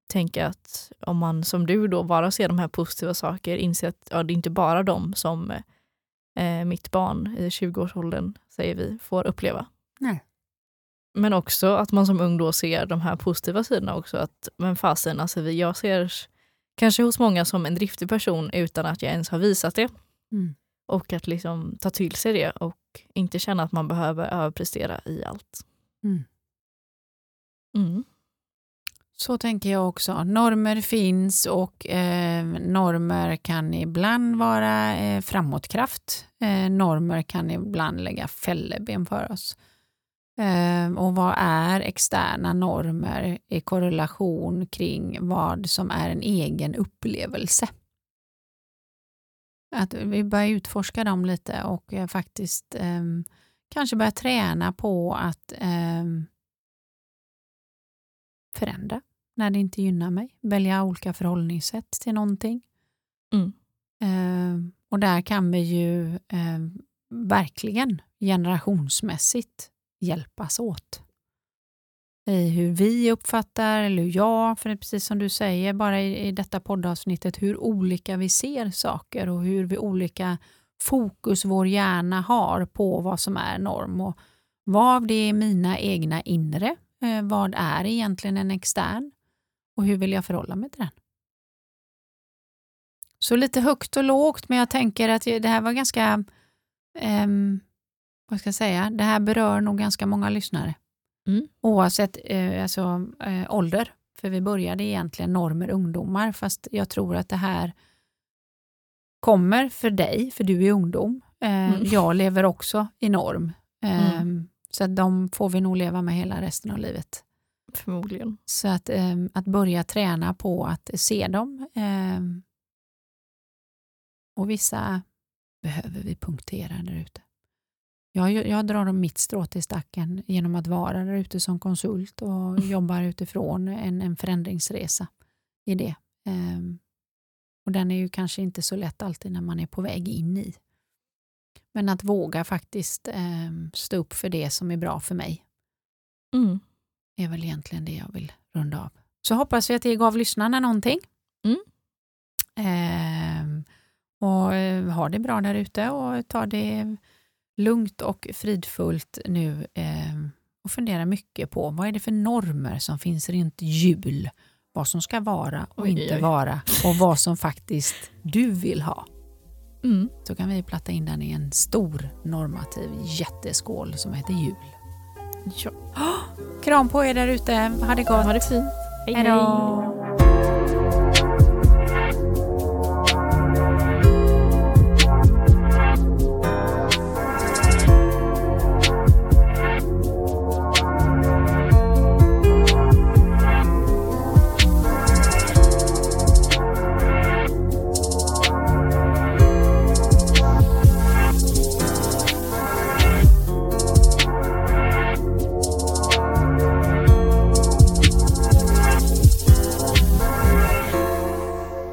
tänka att om man som du då bara ser de här positiva saker, inser att ja, det är inte bara de som eh, mitt barn i 20-årsåldern, säger vi, får uppleva. Nej. Men också att man som ung då ser de här positiva sidorna också. Att, men fasen, alltså vi, jag ser kanske hos många som en driftig person utan att jag ens har visat det. Mm. Och att liksom ta till sig det och inte känna att man behöver överprestera i allt. Mm. Mm. Så tänker jag också. Normer finns och eh, normer kan ibland vara eh, framåtkraft. Eh, normer kan ibland lägga fälleben för oss. Eh, och vad är externa normer i korrelation kring vad som är en egen upplevelse? Att vi börjar utforska dem lite och eh, faktiskt eh, kanske börja träna på att eh, förändra när det inte gynnar mig. Välja olika förhållningssätt till någonting. Mm. Eh, och där kan vi ju eh, verkligen generationsmässigt hjälpas åt. I hur vi uppfattar, eller hur jag, för det är precis som du säger, bara i, i detta poddavsnittet, hur olika vi ser saker och hur vi olika fokus vår hjärna har på vad som är norm och vad det är mina egna inre, eh, vad är egentligen en extern och hur vill jag förhålla mig till den? Så lite högt och lågt, men jag tänker att det här var ganska, eh, vad ska jag säga, det här berör nog ganska många lyssnare. Mm. Oavsett eh, alltså, eh, ålder, för vi började egentligen normer ungdomar, fast jag tror att det här kommer för dig, för du är ungdom. Eh, Mm. Jag lever också i norm. Eh, Mm. Så att de får vi nog leva med hela resten av livet. Förmodligen. Så att, eh, att börja träna på att se dem. Eh, och vissa behöver vi punktera där ute. Jag, jag drar dem mitt strå till stacken genom att vara där ute som konsult och jobbar utifrån en, en förändringsresa i det. Eh, och den är ju kanske inte så lätt alltid när man är på väg in i. Men att våga faktiskt eh, stå upp för det som är bra för mig Mm. är väl egentligen det jag vill runda av. Så hoppas vi att det gav lyssnarna någonting. Mm. Ehm, och eh, ha det bra där ute och ta det lugnt och fridfullt nu ehm, och fundera mycket på vad är det för normer som finns runt jul? Vad som ska vara och Oj, inte oj. vara och vad som faktiskt du vill ha. Mm. Så kan vi platta in den i en stor normativ jätteskål som heter jul. Ja. Kram på er där ute. Ha det gott. Ha det fint. Hej, Hej då.